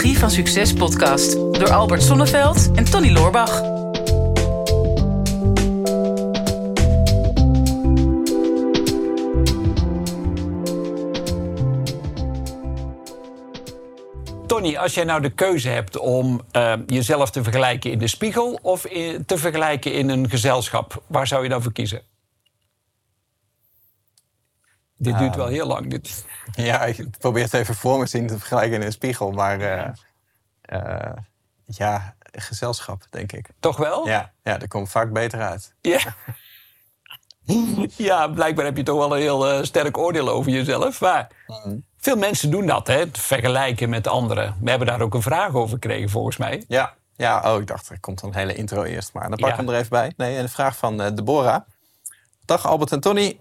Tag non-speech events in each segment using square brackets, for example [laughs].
Psychologie van Succes podcast door Albert Sonneveld en Tony Loorbach. Tony, als jij nou de keuze hebt om uh, jezelf te vergelijken in de spiegel of in, te vergelijken in een gezelschap, waar zou je dan voor kiezen? Dit duurt wel heel lang. Dit. Ja, ik probeer het even voor me zien te vergelijken in een spiegel. Maar uh, uh, ja, gezelschap, denk ik. Toch wel? Ja, ja dat komt vaak beter uit. Ja. ja, blijkbaar heb je toch wel een heel uh, sterk oordeel over jezelf. Maar mm. veel mensen doen dat, hè, het vergelijken met anderen. We hebben daar ook een vraag over gekregen, volgens mij. Ja, ja oh, ik dacht, er komt een hele intro eerst. Maar dan pak ik ja. hem er even bij. Nee, een vraag van Deborah. Dag Albert en Tony.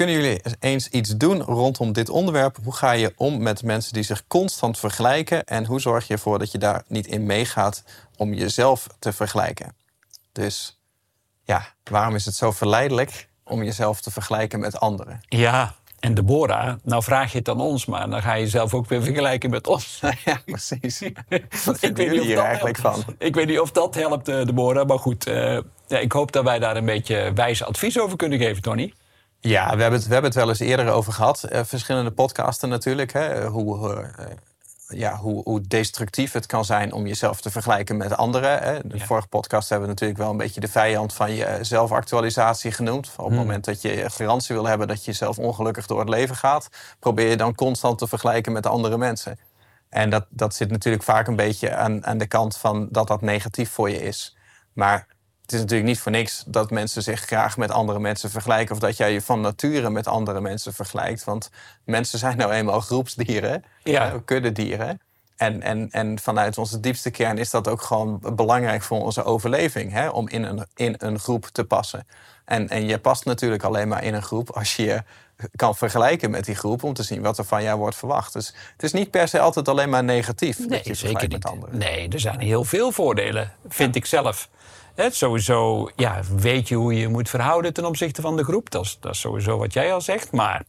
Kunnen jullie eens iets doen rondom dit onderwerp? Hoe ga je om met mensen die zich constant vergelijken? En hoe zorg je ervoor dat je daar niet in meegaat om jezelf te vergelijken? Dus ja, waarom is het zo verleidelijk om jezelf te vergelijken met anderen? Ja, en Deborah, nou vraag je het aan ons, maar dan ga je jezelf ook weer vergelijken met ons. [laughs] Ja, precies. [laughs] Wat vinden jullie hier eigenlijk helpt. van? Ik weet niet of dat helpt, Deborah, maar goed. Uh, ja, ik hoop dat wij daar een beetje wijs advies over kunnen geven, Tony. Ja, we hebben, het, we hebben het wel eens eerder over gehad. Uh, verschillende podcasten natuurlijk. Hè, hoe, uh, ja, hoe, hoe, destructief het kan zijn om jezelf te vergelijken met anderen. Hè. De ja. vorige podcast hebben we natuurlijk wel een beetje de vijand van je zelfactualisatie genoemd. Op het hmm. moment dat je garantie wil hebben dat je zelf ongelukkig door het leven gaat, probeer je dan constant te vergelijken met andere mensen. En dat, dat zit natuurlijk vaak een beetje aan, aan de kant van dat dat negatief voor je is. Maar het is natuurlijk niet voor niks dat mensen zich graag met andere mensen vergelijken. Of dat jij je van nature met andere mensen vergelijkt. Want mensen zijn nou eenmaal groepsdieren, ja. kuddedieren. En, en, en vanuit onze diepste kern is dat ook gewoon belangrijk voor onze overleving. Hè? Om in een, in een groep te passen. En, en je past natuurlijk alleen maar in een groep als je je kan vergelijken met die groep. Om te zien wat er van jou wordt verwacht. Dus het is niet per se altijd alleen maar negatief. Nee, dat je zeker niet. Met anderen. Nee, er zijn heel veel voordelen, vind ja. ik zelf. He, sowieso ja, weet je hoe je je moet verhouden ten opzichte van de groep. Dat is, dat is sowieso wat jij al zegt. Maar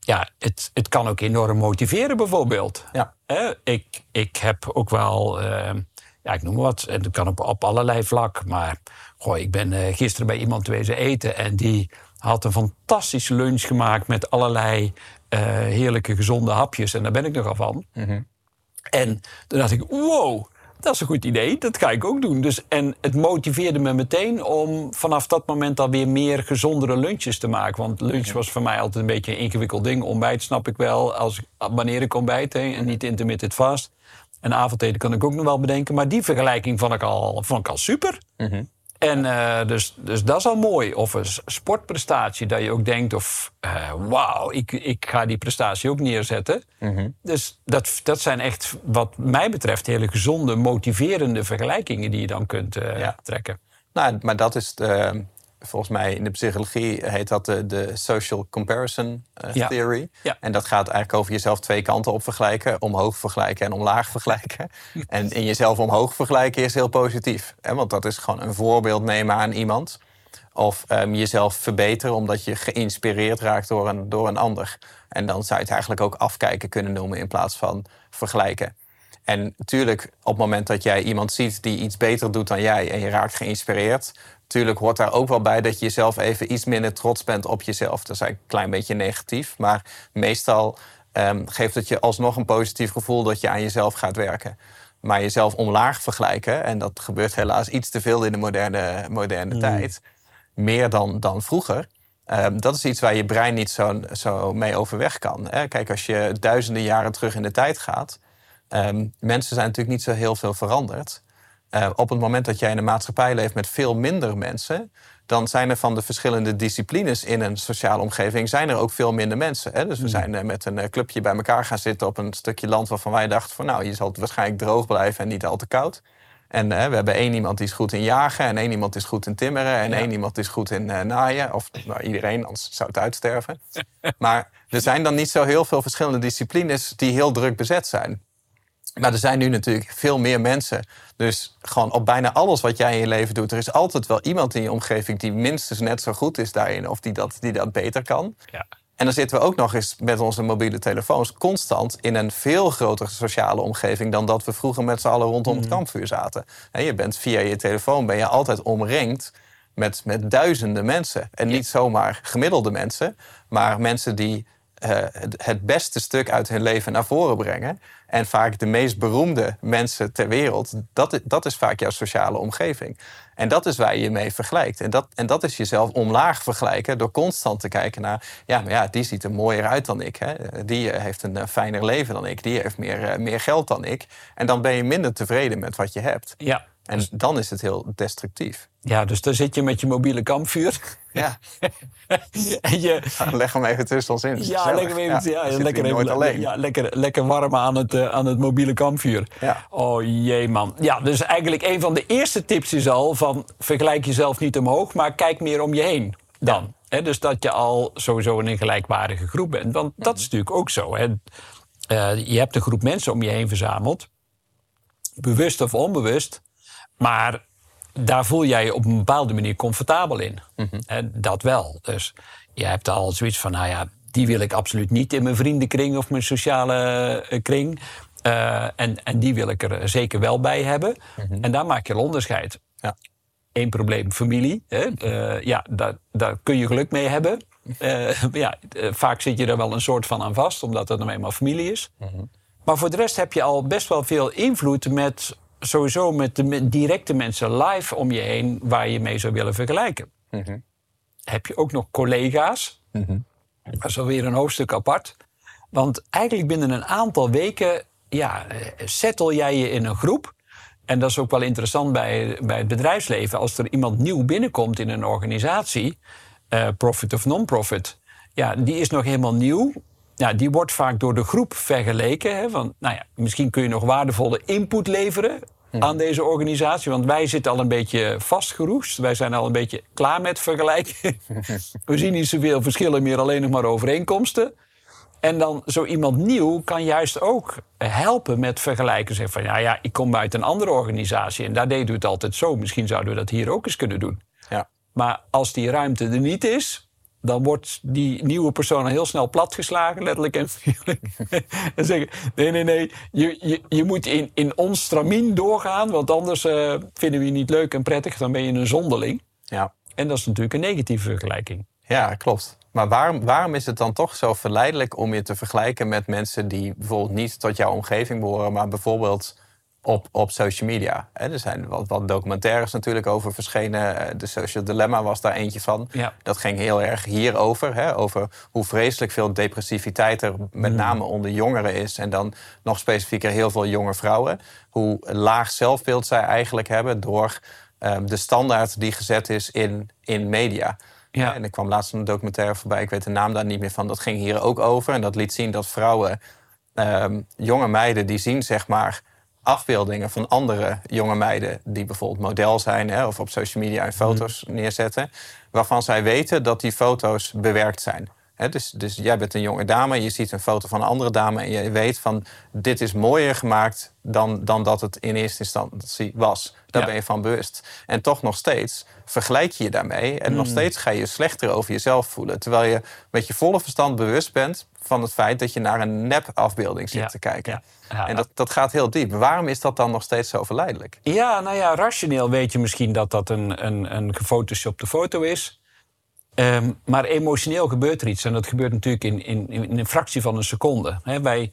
ja, het, het kan ook enorm motiveren, bijvoorbeeld. Ja. He, ik, ik heb ook wel, uh, ja, ik noem wat, en dat kan op, op allerlei vlak. Maar goh, ik ben uh, gisteren bij iemand wezen eten en die had een fantastische lunch gemaakt met allerlei uh, heerlijke gezonde hapjes. En daar ben ik nogal van. Mm -hmm. En toen dacht ik, wow, dat is een goed idee, dat ga ik ook doen. Dus, en het motiveerde me meteen om vanaf dat moment alweer meer gezondere lunches te maken. Want lunch was voor mij altijd een beetje een ingewikkeld ding. Ontbijt snap ik wel, als, wanneer ik ontbijt he, en niet intermittent fast. En avondeten kan ik ook nog wel bedenken. Maar die vergelijking vond ik al, vond ik al super. Mm -hmm. En uh, dus, dus dat is al mooi. Of een sportprestatie, dat je ook denkt of... Uh, wauw, ik, ik ga die prestatie ook neerzetten. Mm -hmm. Dus dat, dat zijn echt, wat mij betreft... hele gezonde, motiverende vergelijkingen... die je dan kunt uh, ja. trekken. Nou, maar dat is de, volgens mij in de psychologie heet dat de, de social comparison uh, ja. theory. Ja. En dat gaat eigenlijk over jezelf twee kanten op vergelijken. Omhoog vergelijken en omlaag vergelijken. [laughs] en in jezelf omhoog vergelijken is heel positief. Hè? Want dat is gewoon een voorbeeld nemen aan iemand. Of um, jezelf verbeteren omdat je geïnspireerd raakt door een, door een ander. En dan zou je het eigenlijk ook afkijken kunnen noemen in plaats van vergelijken. En natuurlijk, op het moment dat jij iemand ziet die iets beter doet dan jij en je raakt geïnspireerd, natuurlijk hoort daar ook wel bij dat je jezelf even iets minder trots bent op jezelf. Dat is eigenlijk een klein beetje negatief, maar meestal um, geeft het je alsnog een positief gevoel dat je aan jezelf gaat werken. Maar jezelf omlaag vergelijken, en dat gebeurt helaas iets te veel in de moderne, moderne mm. tijd, meer dan, dan vroeger. Um, dat is iets waar je brein niet zo, zo mee overweg kan. Hè? Kijk, als je duizenden jaren terug in de tijd gaat, um, mensen zijn natuurlijk niet zo heel veel veranderd. Uh, op het moment dat jij in een maatschappij leeft met veel minder mensen, dan zijn er van de verschillende disciplines in een sociale omgeving zijn er ook veel minder mensen. Hè? Dus we zijn uh, met een uh, clubje bij elkaar gaan zitten op een stukje land waarvan wij dachten van nou, je zal waarschijnlijk droog blijven en niet al te koud. En we hebben één iemand die is goed in jagen, en één iemand is goed in timmeren, en ja. één iemand is goed in naaien. Of nou, iedereen, anders zou het uitsterven. maar er zijn dan niet zo heel veel verschillende disciplines die heel druk bezet zijn. Maar er zijn nu natuurlijk veel meer mensen. Dus gewoon op bijna alles wat jij in je leven doet, er is altijd wel iemand in je omgeving die minstens net zo goed is daarin of die dat, die dat beter kan. Ja. En dan zitten we ook nog eens met onze mobiele telefoons constant in een veel grotere sociale omgeving dan dat we vroeger met z'n allen rondom het kampvuur zaten. En je bent via je telefoon ben je altijd omringd met, met duizenden mensen. En niet zomaar gemiddelde mensen, maar mensen die het beste stuk uit hun leven naar voren brengen. En vaak de meest beroemde mensen ter wereld, dat, dat is vaak jouw sociale omgeving. En dat is waar je je mee vergelijkt. En dat, en dat is jezelf omlaag vergelijken door constant te kijken naar... ja, maar ja, die ziet er mooier uit dan ik. Hè? Die eh, heeft een eh, fijner leven dan ik. Die heeft meer, meer geld dan ik. En dan ben je minder tevreden met wat je hebt. Ja. En dan is het heel destructief. Ja, dus dan zit je met je mobiele kampvuur. [laughs] Ja. [laughs] en je, leg hem even tussen ons in. Ja, leg hem even, ja, ja lekker, alleen. Ja, lekker, lekker warm aan het, uh, aan het mobiele kampvuur. Ja. Oh jee, man. Ja, dus eigenlijk een van de eerste tips is al van vergelijk jezelf niet omhoog, maar kijk meer om je heen dan. Dus dat je al sowieso in een gelijkwaardige groep bent. Want dat is natuurlijk ook zo. Uh, je hebt een groep mensen om je heen verzameld, bewust of onbewust. Maar daar voel jij je op een bepaalde manier comfortabel in. Mm dat wel. Dus je hebt al zoiets van, nou ja, die wil ik absoluut niet in mijn vriendenkring of mijn sociale eh, kring. Uh, en, en die wil ik er zeker wel bij hebben. Mhm. En daar maak je een onderscheid. Ja. Eén probleem, familie. Hè? Uh, ja, daar, daar kun je geluk mee hebben. [laughs] ja, vaak zit je er wel een soort van aan vast, omdat het nou eenmaal familie is. Mhm. Maar voor de rest heb je al best wel veel invloed met sowieso met de directe mensen live om je heen waar je mee zou willen vergelijken. Mhm. Heb je ook nog collega's? Mm Dat is alweer een hoofdstuk apart. Want eigenlijk binnen een aantal weken ja, settle jij je in een groep. En dat is ook wel interessant bij, bij het bedrijfsleven. Als er iemand nieuw binnenkomt in een organisatie, uh, profit of non-profit, ja, die is nog helemaal nieuw ja, die wordt vaak door de groep vergeleken. Hè, van, nou ja, misschien kun je nog waardevolle input leveren hm. aan deze organisatie. Want wij zitten al een beetje vastgeroest. Wij zijn al een beetje klaar met vergelijken. [laughs] We zien niet zoveel verschillen meer, alleen nog maar overeenkomsten. En dan zo iemand nieuw kan juist ook helpen met vergelijken. Zeggen van ja, ja, ik kom uit een andere organisatie en daar deden we het altijd zo. Misschien zouden we dat hier ook eens kunnen doen. Ja. Maar als die ruimte er niet is, dan wordt die nieuwe persoon heel snel platgeslagen, letterlijk en figuurlijk. [laughs] en zeggen: nee, nee, nee, je, je, je moet in, in ons stramien doorgaan, want anders uh, vinden we je niet leuk en prettig, dan ben je een zonderling. Ja. En dat is natuurlijk een negatieve vergelijking. Ja, klopt. Maar waarom, waarom is het dan toch zo verleidelijk om je te vergelijken met mensen die bijvoorbeeld niet tot jouw omgeving behoren, maar bijvoorbeeld op, op social media. Er zijn wat, wat documentaires natuurlijk over verschenen. Eh, de Social Dilemma was daar eentje van. Ja. Dat ging heel erg hierover. Hè, over hoe vreselijk veel depressiviteit er met mm. name onder jongeren is. En dan nog specifieker heel veel jonge vrouwen. Hoe laag zelfbeeld zij eigenlijk hebben door um, de standaard die gezet is in, in media. Ja. En er kwam laatst een documentaire voorbij, ik weet de naam daar niet meer van. Dat ging hier ook over. En dat liet zien dat vrouwen, um, jonge meiden, die zien zeg maar afbeeldingen van andere jonge meiden die bijvoorbeeld model zijn hè, of op social media en foto's mhm. neerzetten, waarvan zij weten dat die foto's bewerkt zijn. Dus, dus jij bent een jonge dame, je ziet een foto van een andere dame en je weet van dit is mooier gemaakt dan, dan dat het in eerste instantie was. Daar ben je van bewust. En toch nog steeds vergelijk je je daarmee en nog mhm. steeds ga je slechter over jezelf voelen. Terwijl je met je volle verstand bewust bent van het feit dat je naar een nep-afbeelding zit te kijken. Ja. en dat, dat gaat heel diep. Waarom is dat dan nog steeds zo verleidelijk? Ja, nou ja, rationeel weet je misschien dat dat een, een, een gefotoshopte foto is. Um, maar emotioneel gebeurt er iets. En dat gebeurt natuurlijk in, in, in een fractie van een seconde. wij,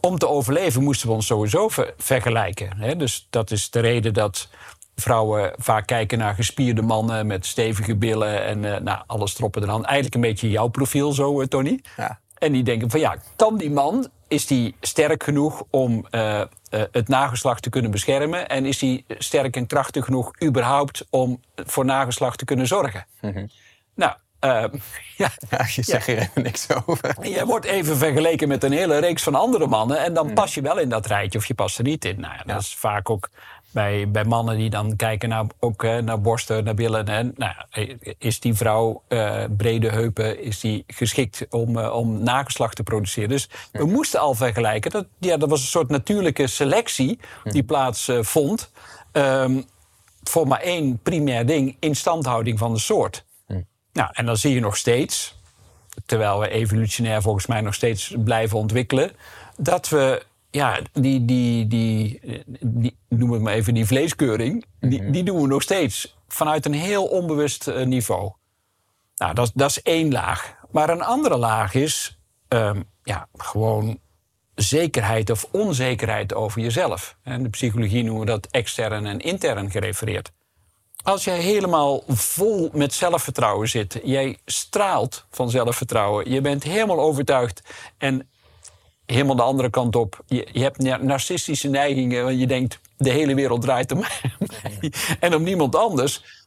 om te overleven moesten we ons sowieso vergelijken. dus dat is de reden dat vrouwen vaak kijken naar gespierde mannen met stevige billen en uh, nou, alles erop en eraan. Eigenlijk een beetje jouw profiel zo, uh, Tony. Ja. En die denken van ja, kan die man, is die sterk genoeg om uh, het nageslacht te kunnen beschermen? En is die sterk en krachtig genoeg überhaupt om voor nageslacht te kunnen zorgen? Mm Nou, uh, [laughs] ja, ja, je zegt er even niks over. Je wordt even vergeleken met een hele reeks van andere mannen. En dan mhm. pas je wel in dat rijtje of je past er niet in. Nou, ja, dat is vaak ook bij, bij mannen die dan kijken naar, ook, naar borsten, naar billen. En, nou, is die vrouw uh, brede heupen, is die geschikt om, uh, om nageslacht te produceren? Dus we moesten al vergelijken. Dat, ja, dat was een soort natuurlijke selectie die hm. plaatsvond. Uh, um, voor maar één primair ding, instandhouding van de soort. Nou, en dan zie je nog steeds terwijl we evolutionair volgens mij nog steeds blijven ontwikkelen, dat we ja, die, die, die, die noem het maar even, die vleeskeuring, die, mhm. die doen we nog steeds vanuit een heel onbewust eh, niveau. Nou, dat, dat is één laag. Maar een andere laag is ehm, ja, gewoon zekerheid of onzekerheid over jezelf. En de psychologie noemen we dat extern en intern gerefereerd. Als jij helemaal vol met zelfvertrouwen zit, jij straalt van zelfvertrouwen, je bent helemaal overtuigd en helemaal de andere kant op, je, je hebt narcistische neigingen, want je denkt de hele wereld draait om [laughs] mij en om niemand anders.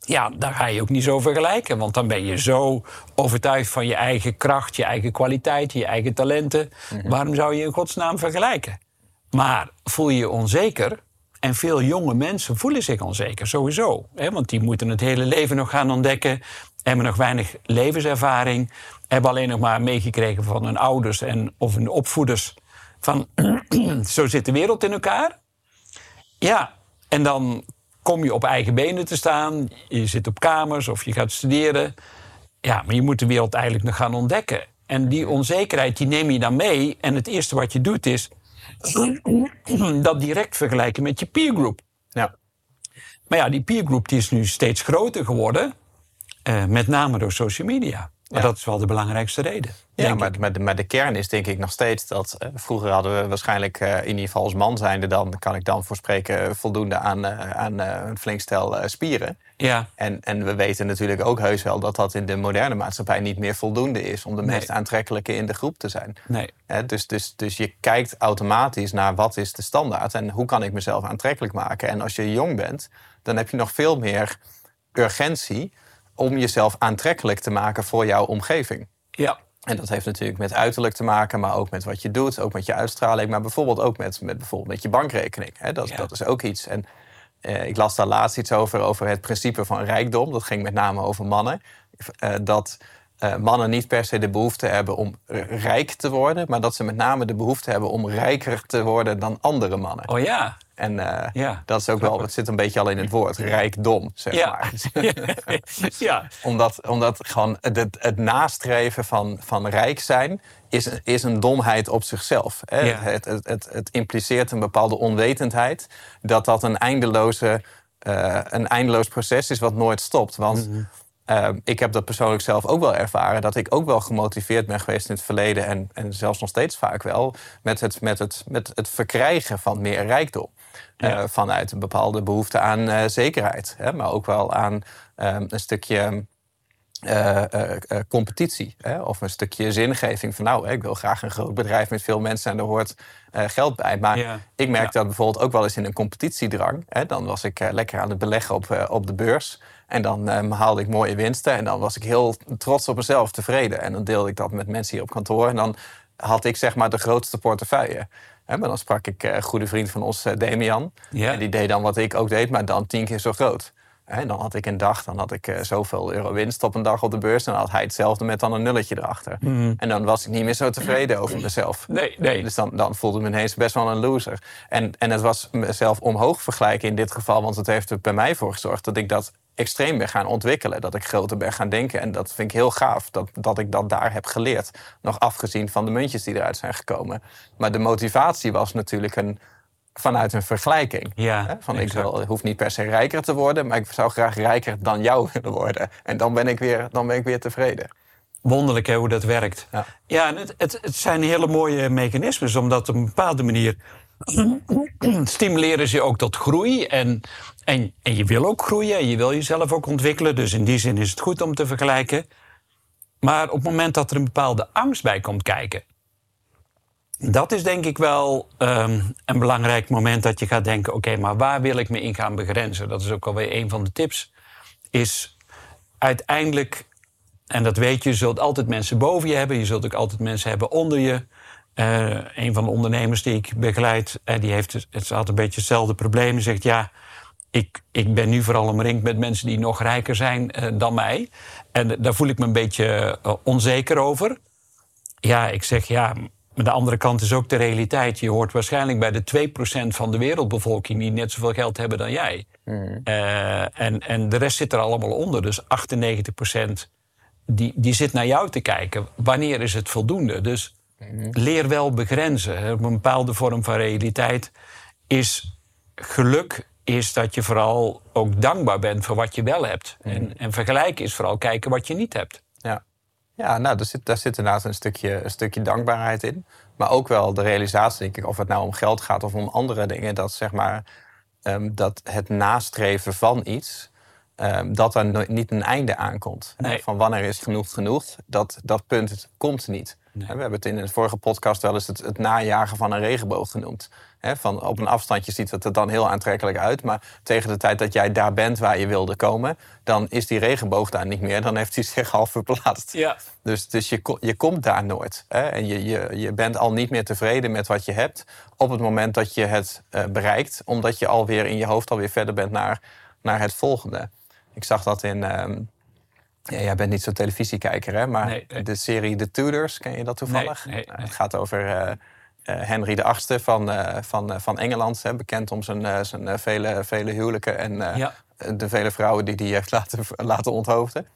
Ja, daar ga je ook niet zo vergelijken. Want dan ben je zo overtuigd van je eigen kracht, je eigen kwaliteit, je eigen talenten. Mhm. Waarom zou je in godsnaam vergelijken? Maar voel je je onzeker, en veel jonge mensen voelen zich onzeker, sowieso. Hè? Want die moeten het hele leven nog gaan ontdekken, hebben nog weinig levenservaring, hebben alleen nog maar meegekregen van hun ouders en, of hun opvoeders. Van [clears throat] zo zit de wereld in elkaar. Ja, en dan kom je op eigen benen te staan. Je zit op kamers of je gaat studeren. Ja, maar je moet de wereld eigenlijk nog gaan ontdekken. En die onzekerheid die neem je dan mee. En het eerste wat je doet is [clears throat] dat direct vergelijken met je peergroep. Ja. Maar ja, die peergroep die is nu steeds groter geworden. Uh, met name door social media. Maar dat is wel de belangrijkste reden. Ja, maar, maar, de, maar, de, kern is denk ik nog steeds dat... Uh, vroeger hadden we waarschijnlijk, uh, in ieder geval als man zijnde... dan kan ik dan voor spreken voldoende aan, uh, aan een flink stel spieren. Ja. En, en we weten natuurlijk ook heus wel dat dat in de moderne maatschappij... niet meer voldoende is om de meest aantrekkelijke in de groep te zijn. Nee. dus, dus, dus je kijkt automatisch naar wat is de standaard... en hoe kan ik mezelf aantrekkelijk maken. En als je jong bent, dan heb je nog veel meer urgentie om jezelf aantrekkelijk te maken voor jouw omgeving. Ja. En dat heeft natuurlijk met uiterlijk te maken, maar ook met wat je doet, ook met je uitstraling, maar bijvoorbeeld ook met, met, bijvoorbeeld met je bankrekening. Dat, dat is ook iets. En eh, ik las daar laatst iets over, over het principe van rijkdom. Dat ging met name over mannen. Uh, dat uh, mannen niet per se de behoefte hebben om rijk te worden, maar dat ze met name de behoefte hebben om rijker te worden dan andere mannen. Oh ja. En uh, dat is ook wel, het zit een beetje al in het woord, rijkdom, zeg ja. maar. [laughs] ja. omdat, omdat gewoon het, het nastreven van, van rijk zijn is, is een domheid op zichzelf. Hè? Het, het, het, het, impliceert een bepaalde onwetendheid, dat dat een, eindeloze, uh, een eindeloos proces is wat nooit stopt. Want mm uh, ik heb dat persoonlijk zelf ook wel ervaren. Dat ik ook wel gemotiveerd ben geweest in het verleden. En, en zelfs nog steeds vaak wel. Met het, met het, met het verkrijgen van meer rijkdom. Uh, vanuit een bepaalde behoefte aan uh, zekerheid. Hè, maar ook wel aan ehm, een stukje. competitie hè, of een stukje zingeving van nou, ik wil graag een groot bedrijf met veel mensen en daar hoort geld bij. Maar ik merk dat bijvoorbeeld ook wel eens in een competitiedrang. Hè, dan was ik lekker aan het beleggen op, op de beurs. En dan um, haalde ik mooie winsten. En dan was ik heel trots op mezelf, tevreden. En dan deelde ik dat met mensen hier op kantoor. En dan had ik zeg maar de grootste portefeuille. Maar dan sprak ik een goede vriend van ons, uh, Damian. En die deed dan wat ik ook deed, maar dan tien keer zo groot. En dan had ik een dag, dan had ik uh, zoveel euro winst op een dag op de beurs. En dan had hij hetzelfde met dan een nulletje erachter. Mhm. En dan was ik niet meer zo tevreden over mezelf. Nee, nee. Dus dan, dan voelde ik me ineens best wel een loser. En, en het was mezelf omhoog vergelijken in dit geval. Want het heeft er bij mij voor gezorgd dat ik dat extreem ben gaan ontwikkelen. Dat ik groter ben gaan denken. En dat vind ik heel gaaf dat, dat ik dat daar heb geleerd. Nog afgezien van de muntjes die eruit zijn gekomen. Maar de motivatie was natuurlijk een, vanuit een vergelijking. Ja, hè? Van ik wil, hoef niet per se rijker te worden, maar ik zou graag rijker dan jou [laughs] willen worden. En dan ben ik weer, dan ben ik weer tevreden. Wonderlijk hè, hoe dat werkt. Ja, ja het, het, het zijn hele mooie mechanismes, omdat op een bepaalde manier [clears throat] stimuleren ze ook tot groei. En, en, en je wil ook groeien en je wil jezelf ook ontwikkelen. Dus in die zin is het goed om te vergelijken. Maar op het moment dat er een bepaalde angst bij komt kijken. Dat is denk ik wel um, een belangrijk moment dat je gaat denken: oké, maar waar wil ik me in gaan begrenzen? Dat is ook alweer een van de tips. Is uiteindelijk, en dat weet je, je zult altijd mensen boven je hebben, je zult ook altijd mensen hebben onder je. Uh, een van de ondernemers die ik begeleid, uh, die heeft het had een beetje hetzelfde probleem. Die zegt ja, ik, ik ben nu vooral omringd met mensen die nog rijker zijn uh, dan mij. En daar voel ik me een beetje onzeker over. Ja, ik zeg ja, maar de andere kant is ook de realiteit. Je hoort waarschijnlijk bij de 2% van de wereldbevolking die net zoveel geld hebben dan jij. Mm. en, en de rest zit er allemaal onder. Dus 98% die, die zit naar jou te kijken. Wanneer is het voldoende? Dus leer wel begrenzen. Op een bepaalde vorm van realiteit is geluk is dat je vooral ook dankbaar bent voor wat je wel hebt. En, en vergelijken is vooral kijken wat je niet hebt. Ja, ja nou, daar zit, daar zit inderdaad een stukje, een stukje dankbaarheid in. Maar ook wel de realisatie, denk ik, of het nou om geld gaat of om andere dingen, dat zeg maar ehm, dat het nastreven van iets, ehm, dat er niet een einde aankomt. Nee. Van wanneer is genoeg genoeg, dat, dat punt komt niet. We hebben het in de vorige podcast wel eens het, het najagen van een regenboog genoemd. van op een afstandje ziet het er dan heel aantrekkelijk uit. Maar tegen de tijd dat jij daar bent waar je wilde komen, dan is die regenboog daar niet meer. Dan heeft hij zich al verplaatst. Ja. Dus, dus je, je komt daar nooit. En je, je, je bent al niet meer tevreden met wat je hebt op het moment dat je het eh, bereikt. Omdat je alweer in je hoofd alweer verder bent naar, naar het volgende. Ik zag dat in. Ehm, ja, jij bent niet zo'n televisiekijker, hè? Maar de serie The Tudors, ken je dat toevallig? Nee, nou, het gaat over uh, uh, Henry VIII van, uh, van, van Engeland. Hè? Bekend om zijn, zijn vele, vele huwelijken en ja. de vele vrouwen die hij heeft laten, laten onthoofden.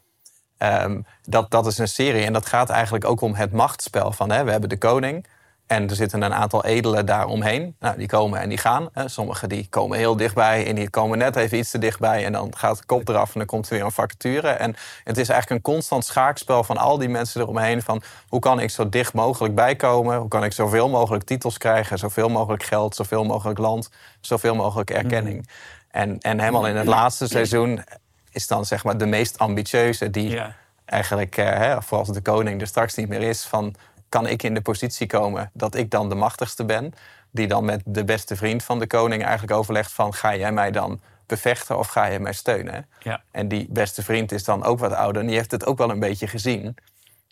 Um, dat, dat is een serie en dat gaat eigenlijk ook om het machtsspel van... Hè, we hebben de koning, en er zitten een aantal edelen daaromheen. Nou, die komen en die gaan. Sommigen die komen heel dichtbij en die komen net even iets te dichtbij. En dan gaat de kop eraf en dan komt er weer een vacature. En het is eigenlijk een constant schaakspel van al die mensen eromheen. Van hoe kan ik zo dicht mogelijk bijkomen? Hoe kan ik zoveel mogelijk titels krijgen? Zoveel mogelijk geld, zoveel mogelijk land, zoveel mogelijk erkenning. Mm. En, en helemaal in het laatste seizoen is dan zeg maar de meest ambitieuze. Die eigenlijk, eh, hè, voor als de koning er straks niet meer is... van kan ik in de positie komen dat ik dan de machtigste ben. Die dan met de beste vriend van de koning eigenlijk overlegt van... ga jij mij dan bevechten of ga je mij steunen? Ja. En die beste vriend is dan ook wat ouder en die heeft het ook wel een beetje gezien.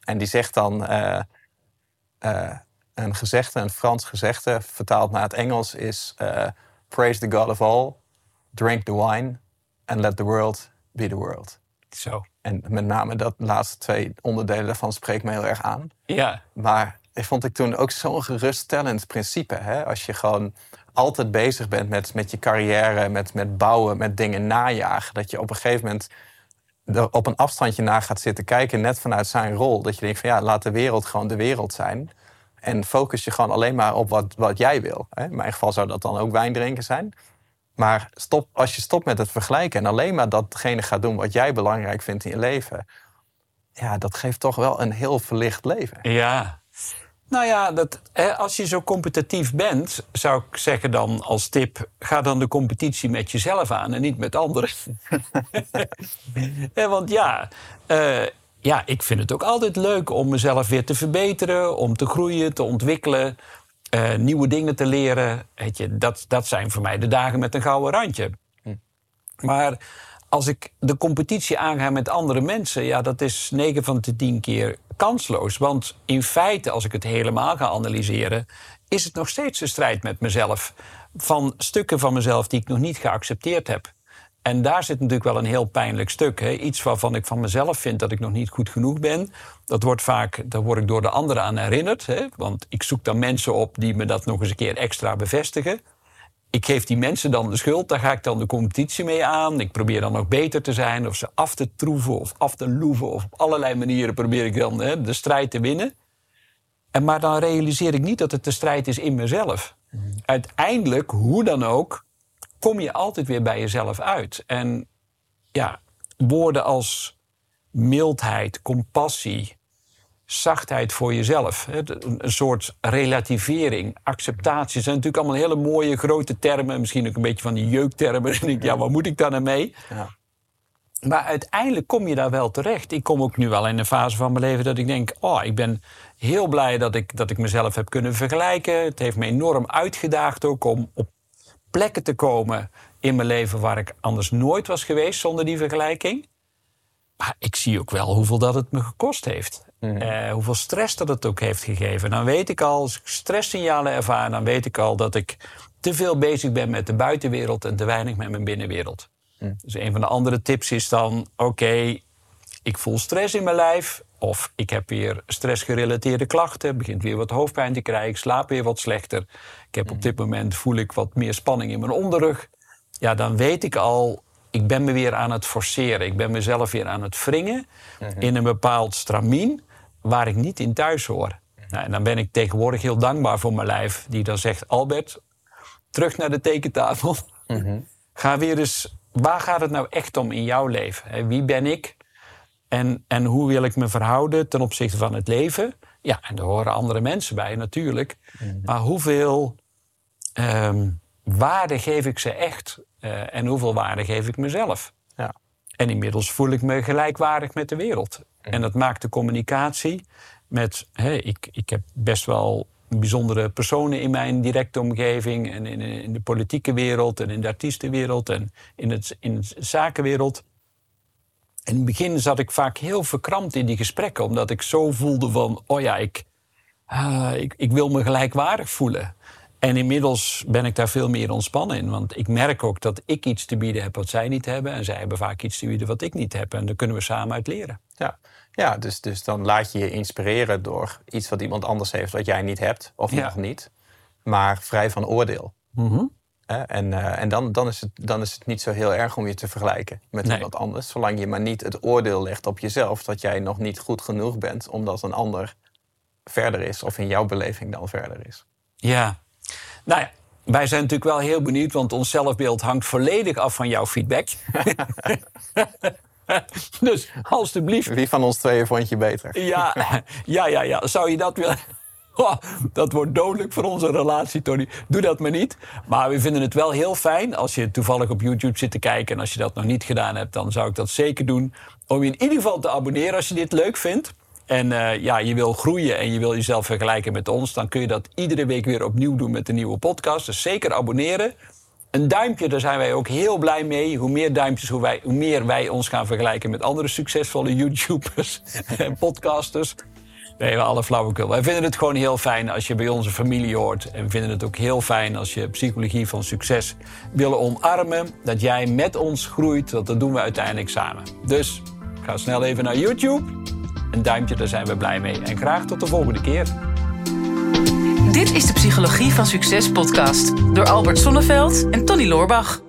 En die zegt dan uh, uh, een gezegde, een Frans gezegde... vertaald naar het Engels is... Uh, Praise the God of all, drink the wine... and let the world be the world. Zo. En met name dat laatste twee onderdelen daarvan spreekt me heel erg aan. Ja. Maar ik vond ik toen ook zo'n geruststellend principe. Hè? Als je gewoon altijd bezig bent met, met je carrière, met, met bouwen, met dingen najagen. Dat je op een gegeven moment er op een afstandje naar gaat zitten kijken, net vanuit zijn rol. Dat je denkt van ja, laat de wereld gewoon de wereld zijn. En focus je gewoon alleen maar op wat, wat jij wil. Hè? In mijn geval zou dat dan ook wijn drinken zijn. Maar stop, als je stopt met het vergelijken en alleen maar datgene gaat doen wat jij belangrijk vindt in je leven, ja, dat geeft toch wel een heel verlicht leven. Ja. Nou ja, dat, hè, als je zo competitief bent, zou ik zeggen dan als tip: ga dan de competitie met jezelf aan en niet met anderen. [laughs] Want ja, uh, ja, ik vind het ook altijd leuk om mezelf weer te verbeteren, om te groeien, te ontwikkelen. Uh, nieuwe dingen te leren. Weet je, dat, dat zijn voor mij de dagen met een gouden randje. Hm. Maar als ik de competitie aanga met andere mensen, ja, dat is 9 van de 10 keer kansloos. Want in feite, als ik het helemaal ga analyseren, is het nog steeds een strijd met mezelf. Van stukken van mezelf die ik nog niet geaccepteerd heb. En daar zit natuurlijk wel een heel pijnlijk stuk. Hè? Iets waarvan ik van mezelf vind dat ik nog niet goed genoeg ben. Dat wordt vaak, daar word ik door de anderen aan herinnerd. Hè? Want ik zoek dan mensen op die me dat nog eens een keer extra bevestigen. Ik geef die mensen dan de schuld, daar ga ik dan de competitie mee aan. Ik probeer dan ook beter te zijn, of ze af te troeven of af te loeven. Of op allerlei manieren probeer ik dan hè, de strijd te winnen. En maar dan realiseer ik niet dat het de strijd is in mezelf. Uiteindelijk, hoe dan ook, kom je altijd weer bij jezelf uit. En ja, woorden als mildheid, compassie, zachtheid voor jezelf. Een soort relativering, acceptatie. zijn natuurlijk allemaal hele mooie grote termen. Misschien ook een beetje van die jeuktermen. [laughs] En ik, ja, wat moet ik daar nou mee? Ja. Maar uiteindelijk kom je daar wel terecht. Ik kom ook nu wel in een fase van mijn leven dat ik denk... oh, ik ben heel blij dat ik, dat ik mezelf heb kunnen vergelijken. Het heeft me enorm uitgedaagd ook om op plekken te komen in mijn leven... waar ik anders nooit was geweest zonder die vergelijking. Maar ik zie ook wel hoeveel dat het me gekost heeft. Eh, hoeveel stress dat het ook heeft gegeven. Dan weet ik al, als ik stresssignalen ervaar, dan weet ik al dat ik te veel bezig ben met de buitenwereld en te weinig met mijn binnenwereld. Mhm. Dus een van de andere tips is dan: oké, ik voel stress in mijn lijf. Of ik heb weer stressgerelateerde klachten, begint weer wat hoofdpijn te krijgen, ik slaap weer wat slechter. Ik heb op mhm. dit moment voel ik wat meer spanning in mijn onderrug. Ja, dan weet ik al ik ben me weer aan het forceren. Ik ben mezelf weer aan het wringen in een bepaald stramien waar ik niet in thuis hoor. Nou, en dan ben ik tegenwoordig heel dankbaar voor mijn lijf, die dan zegt: Albert, terug naar de tekentafel. Ga weer eens, waar gaat het nou echt om in jouw leven? Wie ben ik? En, en hoe wil ik me verhouden ten opzichte van het leven? Ja, en daar horen andere mensen bij natuurlijk. Maar hoeveel ehm, waarde geef ik ze echt? Eh, en hoeveel waarde geef ik mezelf? Ja. En inmiddels voel ik me gelijkwaardig met de wereld. En dat maakt de communicatie met... Hè, ik, ik heb best wel bijzondere personen in mijn directe omgeving... en in, in de politieke wereld en in de artiestenwereld... en in, het, in de zakenwereld. In het begin zat ik vaak heel verkrampt in die gesprekken... omdat ik zo voelde van, oh ja, ik, ah, ik, ik wil me gelijkwaardig voelen... En inmiddels ben ik daar veel meer ontspannen in. Want ik merk ook dat ik iets te bieden heb wat zij niet hebben. En zij hebben vaak iets te bieden wat ik niet heb. En daar kunnen we samen uit leren. Ja, ja dus, dus dan laat je je inspireren door iets wat iemand anders heeft wat jij niet hebt of Ja. nog niet. Maar vrij van oordeel. Hè? En, eh, en dan, dan, is het, dan is het niet zo heel erg om je te vergelijken met Nee. iemand anders. Zolang je maar niet het oordeel legt op jezelf dat jij nog niet goed genoeg bent omdat een ander verder is of in jouw beleving dan verder is. Ja. Nou ja, wij zijn natuurlijk wel heel benieuwd, want ons zelfbeeld hangt volledig af van jouw feedback. [laughs] dus alstublieft, Wie van ons tweeën vond je beter? ja, ja, ja, ja. Zou je dat willen? Oh, dat wordt dodelijk voor onze relatie, Tony. Doe dat maar niet. Maar we vinden het wel heel fijn als je toevallig op YouTube zit te kijken. En als je dat nog niet gedaan hebt, dan zou ik dat zeker doen. Om je in ieder geval te abonneren als je dit leuk vindt. En eh, ja, je wil groeien en je wil jezelf vergelijken met ons. Dan kun je dat iedere week weer opnieuw doen met een nieuwe podcast. Dus zeker abonneren. Een duimpje, daar zijn wij ook heel blij mee. Hoe meer duimpjes, hoe, wij, hoe meer wij ons gaan vergelijken met andere succesvolle YouTubers [laughs] en podcasters. Nee, we alle flauwekul. Wij vinden het gewoon heel fijn als je bij onze familie hoort. En we vinden het ook heel fijn als je psychologie van succes willen omarmen. Dat jij met ons groeit, want dat doen we uiteindelijk samen. Dus ga snel even naar YouTube. Een duimpje, daar zijn we blij mee. En graag tot de volgende keer. Dit is de Psychologie van Succes podcast door Albert Sonneveld en Tony Loorbach.